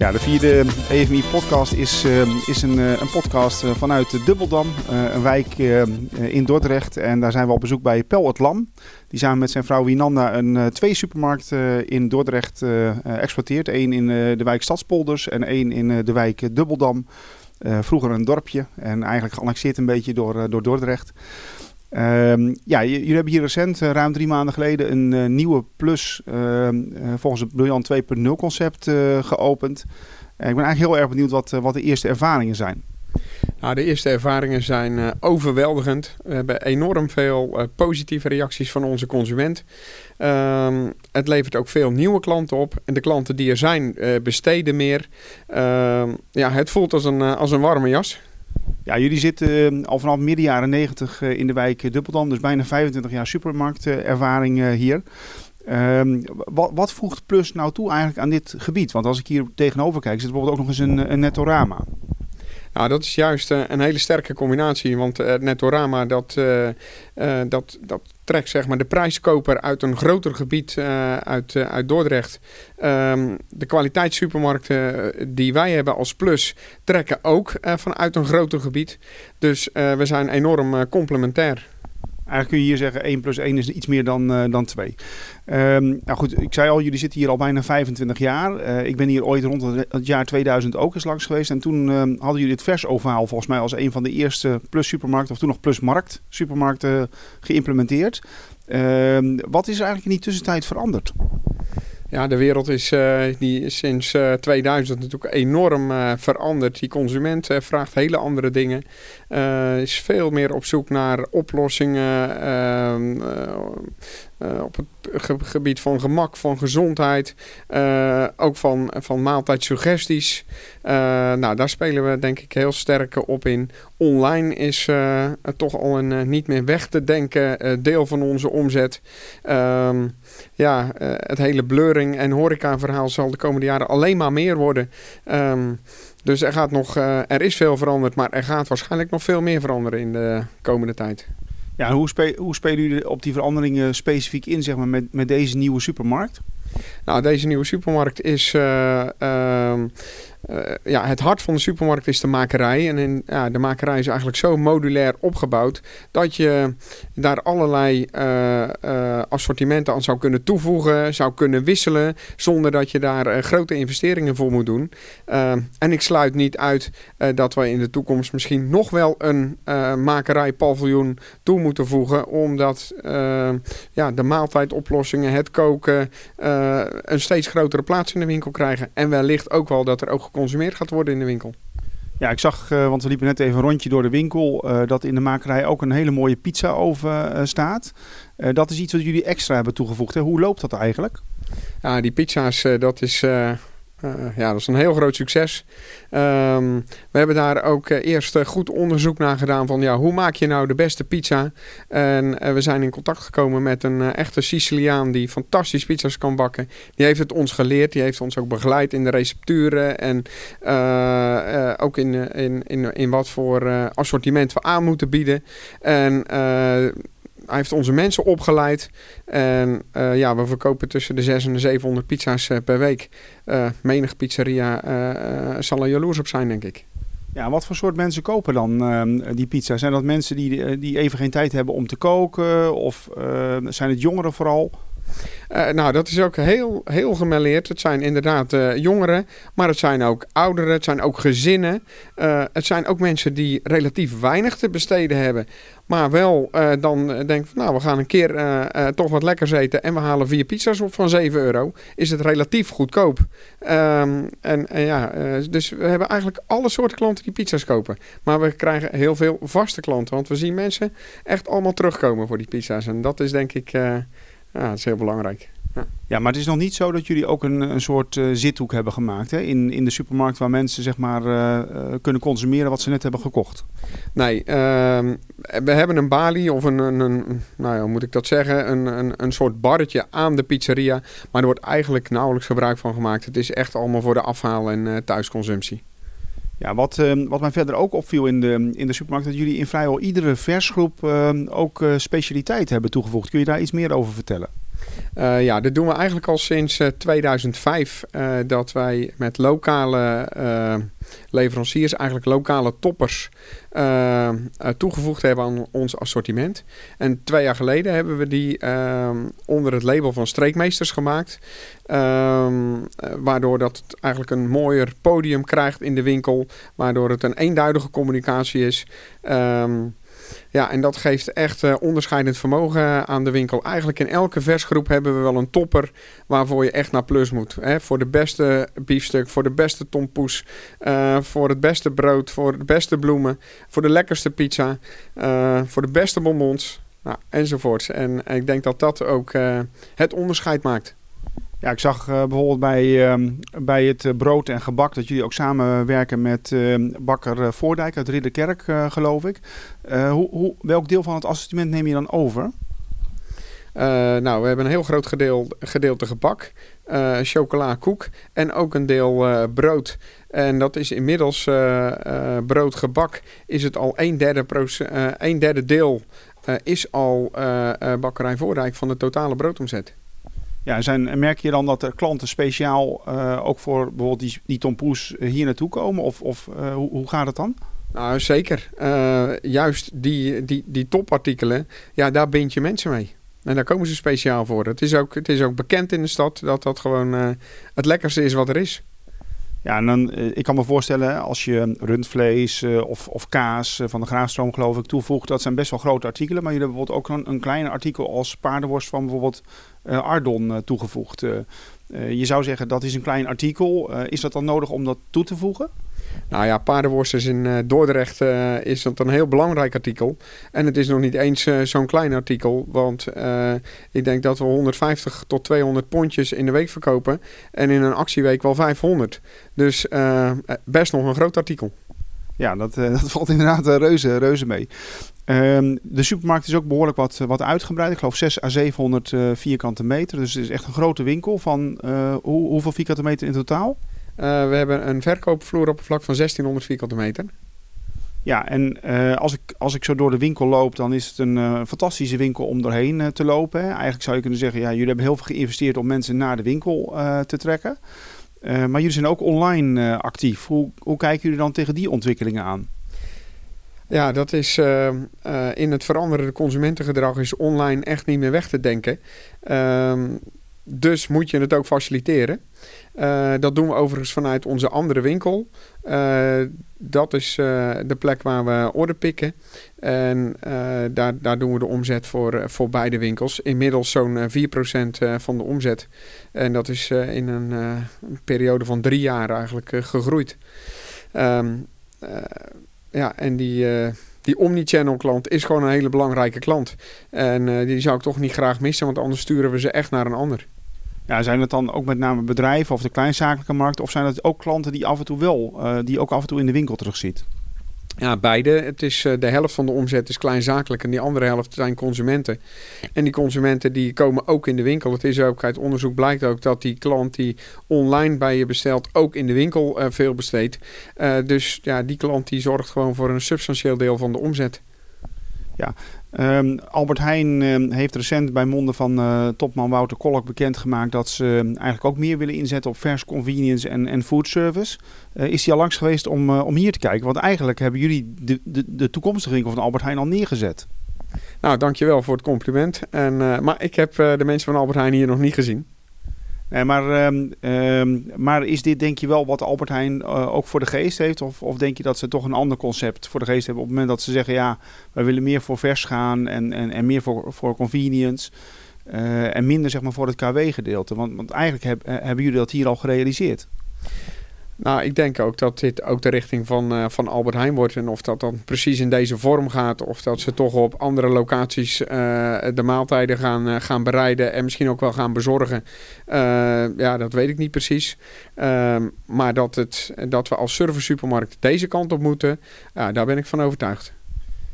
Ja, de vierde EFMI-podcast is, uh, is een, uh, een podcast uh, vanuit Dubbeldam, een wijk in Dordrecht. En daar zijn we op bezoek bij Pel het Lam. Die samen met zijn vrouw Winanda een twee supermarkten in Dordrecht exploiteert. Eén in de wijk Stadspolders en één in de wijk Dubbeldam. vroeger een dorpje en eigenlijk geannexeerd een beetje door, door Dordrecht. Um, ja, jullie hebben hier recent, uh, ruim drie maanden geleden, een uh, nieuwe Plus uh, volgens het Briljant 2.0 concept geopend. ik ben eigenlijk heel erg benieuwd wat, wat de eerste ervaringen zijn. Nou, de eerste ervaringen zijn overweldigend. We hebben enorm veel positieve reacties van onze consument. Ehm, het levert ook veel nieuwe klanten op. En de klanten die er zijn, besteden meer. Ehm, ja, het voelt als een, als een warme jas. Jullie zitten eh, al vanaf midden jaren 90 eh, in de wijk Duppeldam, dus bijna 25 jaar supermarktervaring eh, hier. Um, wat, wat, voegt Plus nou toe eigenlijk aan dit gebied? Want als ik hier tegenover kijk, zit bijvoorbeeld ook nog eens een, een Nettorama. Nou, dat is juist een hele sterke combinatie. Want het Nettorama, dat, uh, uh, dat, dat trekt zeg maar, de prijskoper uit een groter gebied uit, uit Dordrecht. Um, de kwaliteitssupermarkten die wij hebben als Plus trekken ook vanuit een groter gebied. Dus we zijn enorm complementair. Eigenlijk kun je hier zeggen 1 plus 1 is iets meer dan, uh, dan 2. Um, nou goed, ik zei al, jullie zitten hier al bijna 25 jaar. Uh, ik ben hier ooit rond het jaar 2000 ook eens langs geweest. En toen uh, hadden jullie het vers ovaal volgens mij als een van de eerste plus supermarkten, of toen nog plus markt supermarkten geïmplementeerd. Ehm, wat is er eigenlijk in die tussentijd veranderd? Ja, de wereld is, uh, die is sinds uh, 2000 natuurlijk enorm uh, veranderd. Die consument vraagt hele andere dingen. is veel meer op zoek naar oplossingen ehm, op het gebied van gemak, van gezondheid. ook van, van maaltijdsuggesties. nou, daar spelen we denk ik heel sterk op in. Online is toch al een niet meer weg te denken deel van onze omzet. Ehm, ja, het hele blurring en horeca-verhaal zal de komende jaren alleen maar meer worden. Um, dus er, gaat nog, uh, er is veel veranderd, maar er gaat waarschijnlijk nog veel meer veranderen in de komende tijd. Ja, hoe, spe hoe spelen jullie op die veranderingen specifiek in zeg maar, met, met deze nieuwe supermarkt? Nou, deze nieuwe supermarkt is. Uh, uh, ja, het hart van de supermarkt is de makerij. En ja, de makerij is eigenlijk zo modulair opgebouwd dat je daar allerlei assortimenten aan zou kunnen toevoegen, zou kunnen wisselen, zonder dat je daar grote investeringen voor moet doen. en ik sluit niet uit dat we in de toekomst misschien nog wel een makerijpaviljoen toe moeten voegen, omdat ja, de maaltijdoplossingen, het koken een steeds grotere plaats in de winkel krijgen. En wellicht ook wel dat er ook geconsumeerd gaat worden in de winkel. Ja, ik zag, uh, want we liepen net even een rondje door de winkel, uh, dat in de makerij ook een hele mooie pizza oven uh, staat. dat is iets wat jullie extra hebben toegevoegd. Hè? Hoe loopt dat eigenlijk? Ja, die pizza's, dat is uh, ja, dat is een heel groot succes. Um, we hebben daar ook uh, eerst uh, goed onderzoek naar gedaan van ja, hoe maak je nou de beste pizza? En we zijn in contact gekomen met een echte Siciliaan die fantastisch pizza's kan bakken. Die heeft het ons geleerd, die heeft ons ook begeleid in de recepturen en ook in, in, in, in wat voor assortiment we aan moeten bieden. En hij heeft onze mensen opgeleid. En uh, ja, we verkopen tussen de 600 en de 700 pizza's uh, per week. Uh, menig pizzeria zal er jaloers op zijn, denk ik. Ja, wat voor soort mensen kopen dan die pizza? Zijn dat mensen die, die even geen tijd hebben om te koken? Of zijn het jongeren vooral? Uh, nou, dat is ook heel, heel gemêleerd. Het zijn inderdaad uh, jongeren, maar het zijn ook ouderen, het zijn ook gezinnen. Uh, het zijn ook mensen die relatief weinig te besteden hebben. Maar wel dan denken van, nou, we gaan een keer toch wat lekkers eten en we halen vier pizza's op van 7 euro. Is het relatief goedkoop. Um, en, en, ja, dus we hebben eigenlijk alle soorten klanten die pizza's kopen. Maar we krijgen heel veel vaste klanten, want we zien mensen echt allemaal terugkomen voor die pizza's. En dat is denk ik... Ja, dat is heel belangrijk. Ja. ja, maar het is nog niet zo dat jullie ook een, een soort uh, zithoek hebben gemaakt hè? In, in de supermarkt waar mensen zeg maar, uh, kunnen consumeren wat ze net hebben gekocht. Nee, uh, we hebben een balie of een, een, een, nou ja, hoe moet ik dat zeggen, een, een, een soort barretje aan de pizzeria. Maar er wordt eigenlijk nauwelijks gebruik van gemaakt. Het is echt allemaal voor de afhaal- en thuisconsumptie. Ja, wat, uh, wat mij verder ook opviel in de, in de supermarkt, dat jullie in vrijwel iedere versgroep uh, ook uh, specialiteit hebben toegevoegd. Kun je daar iets meer over vertellen? Uh, ja, dat doen we eigenlijk al sinds 2005. Uh, dat wij met lokale leveranciers, eigenlijk lokale toppers, toegevoegd hebben aan ons assortiment. En twee jaar geleden hebben we die onder het label van Streekmeesters gemaakt. waardoor dat het eigenlijk een mooier podium krijgt in de winkel. Waardoor het een eenduidige communicatie is. Um, ja, en dat geeft echt uh, onderscheidend vermogen aan de winkel. Eigenlijk in elke versgroep hebben we wel een topper waarvoor je echt naar plus moet. Hè? Voor de beste biefstuk, voor de beste tompoes, uh, voor het beste brood, voor de beste bloemen, voor de lekkerste pizza, uh, voor de beste bonbons nou, enzovoorts. En, en ik denk dat dat ook het onderscheid maakt. Ja, ik zag uh, bijvoorbeeld bij, uh, bij het uh, brood en gebak dat jullie ook samenwerken met ehm, bakker Voordijk uit Ridderkerk, geloof ik. Hoe, hoe, welk deel van het assortiment neem je dan over? nou, we hebben een heel groot gedeel, gedeelte gebak, chocola, koek en ook een deel brood. En dat is inmiddels brood, gebak, is het al een derde, een derde deel is al bakkerij Voordijk van de totale broodomzet. Ja, zijn, merk je dan dat er klanten speciaal uh, ook voor bijvoorbeeld die, die tompoes eh, hier naartoe komen? Of, of uh, hoe, hoe gaat het dan? Nou, zeker. Uh, juist die, die, die topartikelen, ja, daar bind je mensen mee. En daar komen ze speciaal voor. Het is ook, het is ook bekend in de stad dat dat gewoon het lekkerste is wat er is. Ja, en dan, eh, ik kan me voorstellen als je rundvlees uh, of, of kaas van de graafstroom geloof ik toevoegt, dat zijn best wel grote artikelen. Maar jullie hebben bijvoorbeeld ook een, een klein artikel als paardenworst van bijvoorbeeld Ardon toegevoegd. je zou zeggen dat is een klein artikel. is dat dan nodig om dat toe te voegen? Nou ja, paardenworst is in uh, Dordrecht uh, is dat een heel belangrijk artikel. En het is nog niet eens uh, zo'n klein artikel. Want ik denk dat we 150 tot 200 pondjes in de week verkopen. En in een actieweek wel 500. Dus best nog een groot artikel. Ja, dat, dat valt inderdaad reuze, reuze mee. Um, de supermarkt is ook behoorlijk wat, wat uitgebreid. Ik geloof 6 à 700 vierkante meter. Dus het is echt een grote winkel. Van hoe, hoeveel vierkante meter in totaal? Uh, we hebben een verkoopvloeroppervlak van 1600 vierkante meter. Ja, en als, ik, als ik zo door de winkel loop, dan is het een fantastische winkel om doorheen te lopen. Hè. Eigenlijk zou je kunnen zeggen, ja, jullie hebben heel veel geïnvesteerd om mensen naar de winkel te trekken. maar jullie zijn ook online actief. Hoe, hoe kijken jullie dan tegen die ontwikkelingen aan? Ja, dat is in het veranderende consumentengedrag is online echt niet meer weg te denken. Ehm, dus moet je het ook faciliteren. Uh, dat doen we overigens vanuit onze andere winkel. Uh, dat is de plek waar we orde pikken. En daar, daar doen we de omzet voor, voor beide winkels. Inmiddels zo'n 4% van de omzet. En dat is in een, een, periode van drie jaar eigenlijk gegroeid. Um, ja, en die die omnichannel klant is gewoon een hele belangrijke klant. En uh, die zou ik toch niet graag missen, want anders sturen we ze echt naar een ander. Ja, zijn het dan ook met name bedrijven of de kleinzakelijke markt? Of zijn het ook klanten die af en toe wel, uh, die ook af en toe in de winkel terugziet? Ja, beide. Het is, uh, de helft van de omzet is kleinzakelijk en die andere helft zijn consumenten. En die consumenten die komen ook in de winkel. Het is ook uit onderzoek blijkt ook dat die klant die online bij je bestelt ook in de winkel uh, veel besteedt. dus ja, die klant die zorgt gewoon voor een substantieel deel van de omzet. Ja, Um, Albert Heijn um, heeft recent bij monden van uh, topman Wouter Kolk bekendgemaakt dat ze um, eigenlijk ook meer willen inzetten op vers convenience en, en food service. Uh, is hij al langs geweest om, uh, om hier te kijken? Want eigenlijk hebben jullie de, de, de toekomstige winkel van Albert Heijn al neergezet. Nou, dankjewel voor het compliment. En, maar ik heb de mensen van Albert Heijn hier nog niet gezien. Nee, maar, um, um, maar is dit denk je wel wat Albert Heijn uh, ook voor de geest heeft? Of, of denk je dat ze toch een ander concept voor de geest hebben op het moment dat ze zeggen... ja, wij willen meer voor vers gaan en, en, en meer voor, voor convenience... Uh, en minder zeg maar voor het KW-gedeelte. Want, want eigenlijk heb, hebben jullie dat hier al gerealiseerd. Nou, ik denk ook dat dit ook de richting van, uh, van Albert Heijn wordt. En of dat dan precies in deze vorm gaat. Of dat ze toch op andere locaties uh, de maaltijden gaan, uh, gaan bereiden. En misschien ook wel gaan bezorgen. ja, dat weet ik niet precies. Ehm, maar dat, het, dat we als service supermarkt deze kant op moeten. Daar ben ik van overtuigd.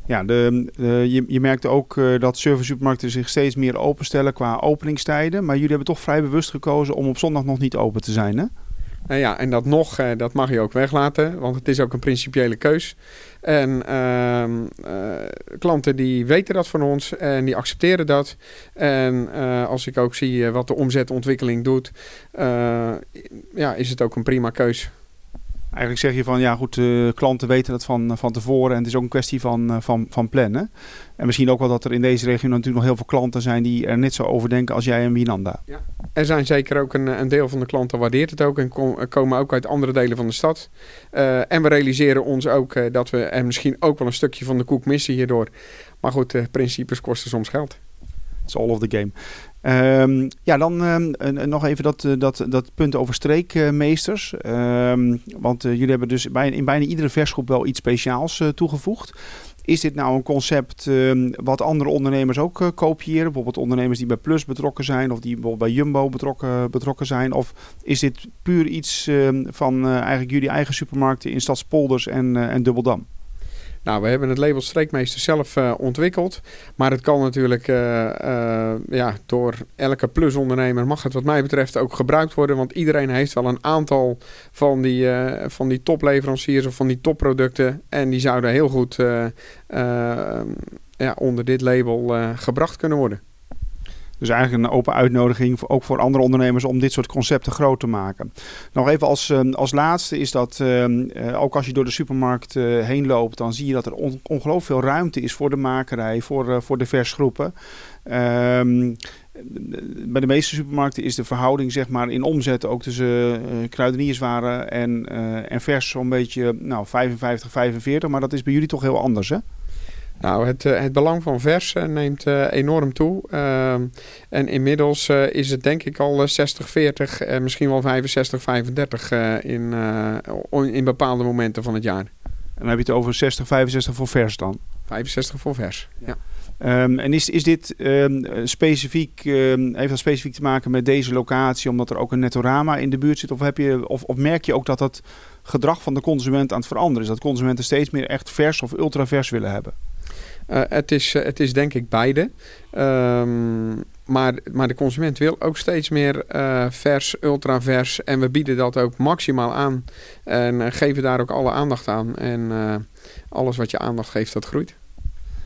Ja, de, je, je merkt ook dat service supermarkten zich steeds meer openstellen qua openingstijden. Maar jullie hebben toch vrij bewust gekozen om op zondag nog niet open te zijn, hè? Ja, en dat nog, uh, dat mag je ook weglaten, want het is ook een principiële keus. En ehm, klanten die weten dat van ons en die accepteren dat. En als ik ook zie wat de omzetontwikkeling doet, ja, is het ook een prima keus. Eigenlijk zeg je van ja goed, uh, klanten weten dat van, van tevoren en het is ook een kwestie van, uh, van, van plannen. En misschien ook wel dat er in deze regio natuurlijk nog heel veel klanten zijn die er net zo over denken als jij en Wienanda. Ja. Er zijn zeker ook een, een deel van de klanten waardeert het ook en kom, komen ook uit andere delen van de stad. En we realiseren ons ook dat we er misschien ook wel een stukje van de koek missen hierdoor. Maar goed, principes kosten soms geld. It's all of the game. Um, ja, dan um, nog even dat, dat, dat punt over streekmeesters. Um, want uh, jullie hebben dus bij, in bijna iedere versgroep wel iets speciaals uh, toegevoegd. Is dit nou een concept wat andere ondernemers ook kopiëren? Bijvoorbeeld ondernemers die bij Plus betrokken zijn of die bij Jumbo betrokken, betrokken zijn? Of is dit puur iets van eigenlijk jullie eigen supermarkten in Stadspolders en, en Dubbeldam? Nou, we hebben het label Streekmeester zelf uh, ontwikkeld. Maar het kan natuurlijk uh, uh, ja, door elke plusondernemer mag het wat mij betreft ook gebruikt worden. Want iedereen heeft wel een aantal van die, van die topleveranciers of van die topproducten. En die zouden heel goed ja, onder dit label gebracht kunnen worden. Dus eigenlijk een open uitnodiging ook voor andere ondernemers om dit soort concepten groot te maken. Nog even als, ehm, als laatste is dat ehm, eh, ook als je door de supermarkt eh, heen loopt, dan zie je dat er ongelooflijk veel ruimte is voor de makerij, voor, uh, voor de versgroepen. Um, bij de meeste supermarkten is de verhouding zeg maar, in omzet ook tussen kruidenierswaren en, en vers zo'n beetje nou, 55, 45. Maar dat is bij jullie toch heel anders hè? Nou, het, eh, het belang van vers eh, neemt uh, enorm toe. Uh, en inmiddels uh, is het denk ik al 60-40 en misschien wel 65-35 in, in bepaalde momenten van het jaar. En dan heb je het over 60, 65 voor vers dan? 65 voor vers, ja. Um, en is, is dit um, specifiek, um, heeft dat specifiek te maken met deze locatie, omdat er ook een Netorama in de buurt zit? Of, heb je, of, of merk je ook dat dat gedrag van de consument aan het veranderen is? Dat consumenten steeds meer echt vers of ultravers willen hebben? Uh, het, is, uh, het is denk ik beide. Um, maar, maar de consument wil ook steeds meer uh, vers, ultravers. En we bieden dat ook maximaal aan. En geven daar ook alle aandacht aan. En alles wat je aandacht geeft, dat groeit.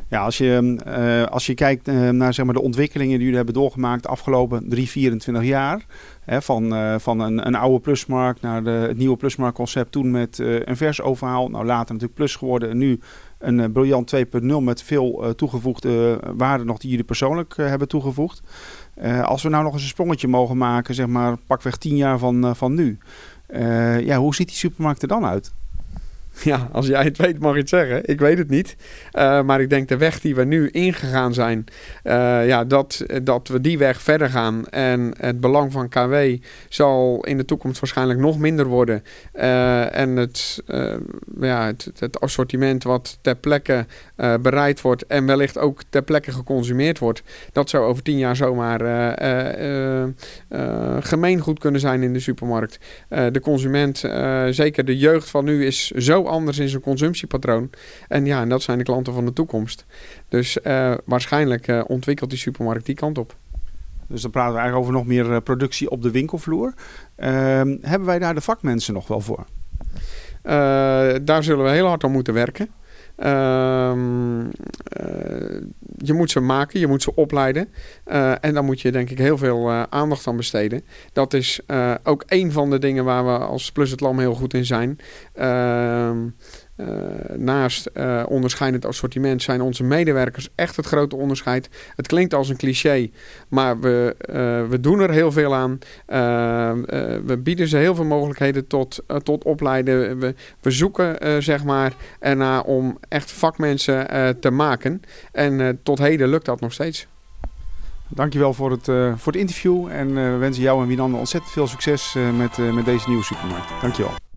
Ja, als je, uh, als je kijkt naar zeg maar, de ontwikkelingen die jullie hebben doorgemaakt de afgelopen 3, 24 jaar. Hè, van van een, een oude plusmarkt naar de, het nieuwe plusmarkt concept. Toen met een vers overhaal. Nou, later natuurlijk plus geworden. En nu een briljant 2.0 met veel toegevoegde waarden nog die jullie persoonlijk hebben toegevoegd. als we nou nog eens een sprongetje mogen maken, zeg maar pakweg 10 jaar van, van nu. ja, hoe ziet die supermarkt er dan uit? Ja, als jij het weet mag je het zeggen. Ik weet het niet. Uh, maar ik denk de weg die we nu ingegaan zijn, uh, ja, dat, dat we die weg verder gaan. En het belang van KW zal in de toekomst waarschijnlijk nog minder worden. Uh, en het, ja, het, het, assortiment wat ter plekke bereid wordt en wellicht ook ter plekke geconsumeerd wordt, dat zou over tien jaar zomaar gemeengoed kunnen zijn in de supermarkt. de consument, zeker de jeugd van nu, is zo anders in zijn consumptiepatroon. En ja, en dat zijn de klanten van de toekomst. Dus uh, waarschijnlijk uh, ontwikkelt die supermarkt die kant op. Dus dan praten we eigenlijk over nog meer eh, productie op de winkelvloer. Ehm, hebben wij daar de vakmensen nog wel voor? daar zullen we heel hard aan moeten werken. Ehm, je moet ze maken, je moet ze opleiden. en dan moet je denk ik heel veel aandacht aan besteden. Dat is ook een van de dingen waar we als Plus het Lam heel goed in zijn. Ehm, uh, naast uh, onderscheidend assortiment zijn onze medewerkers echt het grote onderscheid. Het klinkt als een cliché, maar we, uh, we doen er heel veel aan. we bieden ze heel veel mogelijkheden tot, tot opleiden. We, we zoeken zeg maar ernaar om echt vakmensen te maken. En tot heden lukt dat nog steeds. Dankjewel voor het, voor het interview en we wensen jou en Wienande ontzettend veel succes met, met deze nieuwe supermarkt. Dankjewel.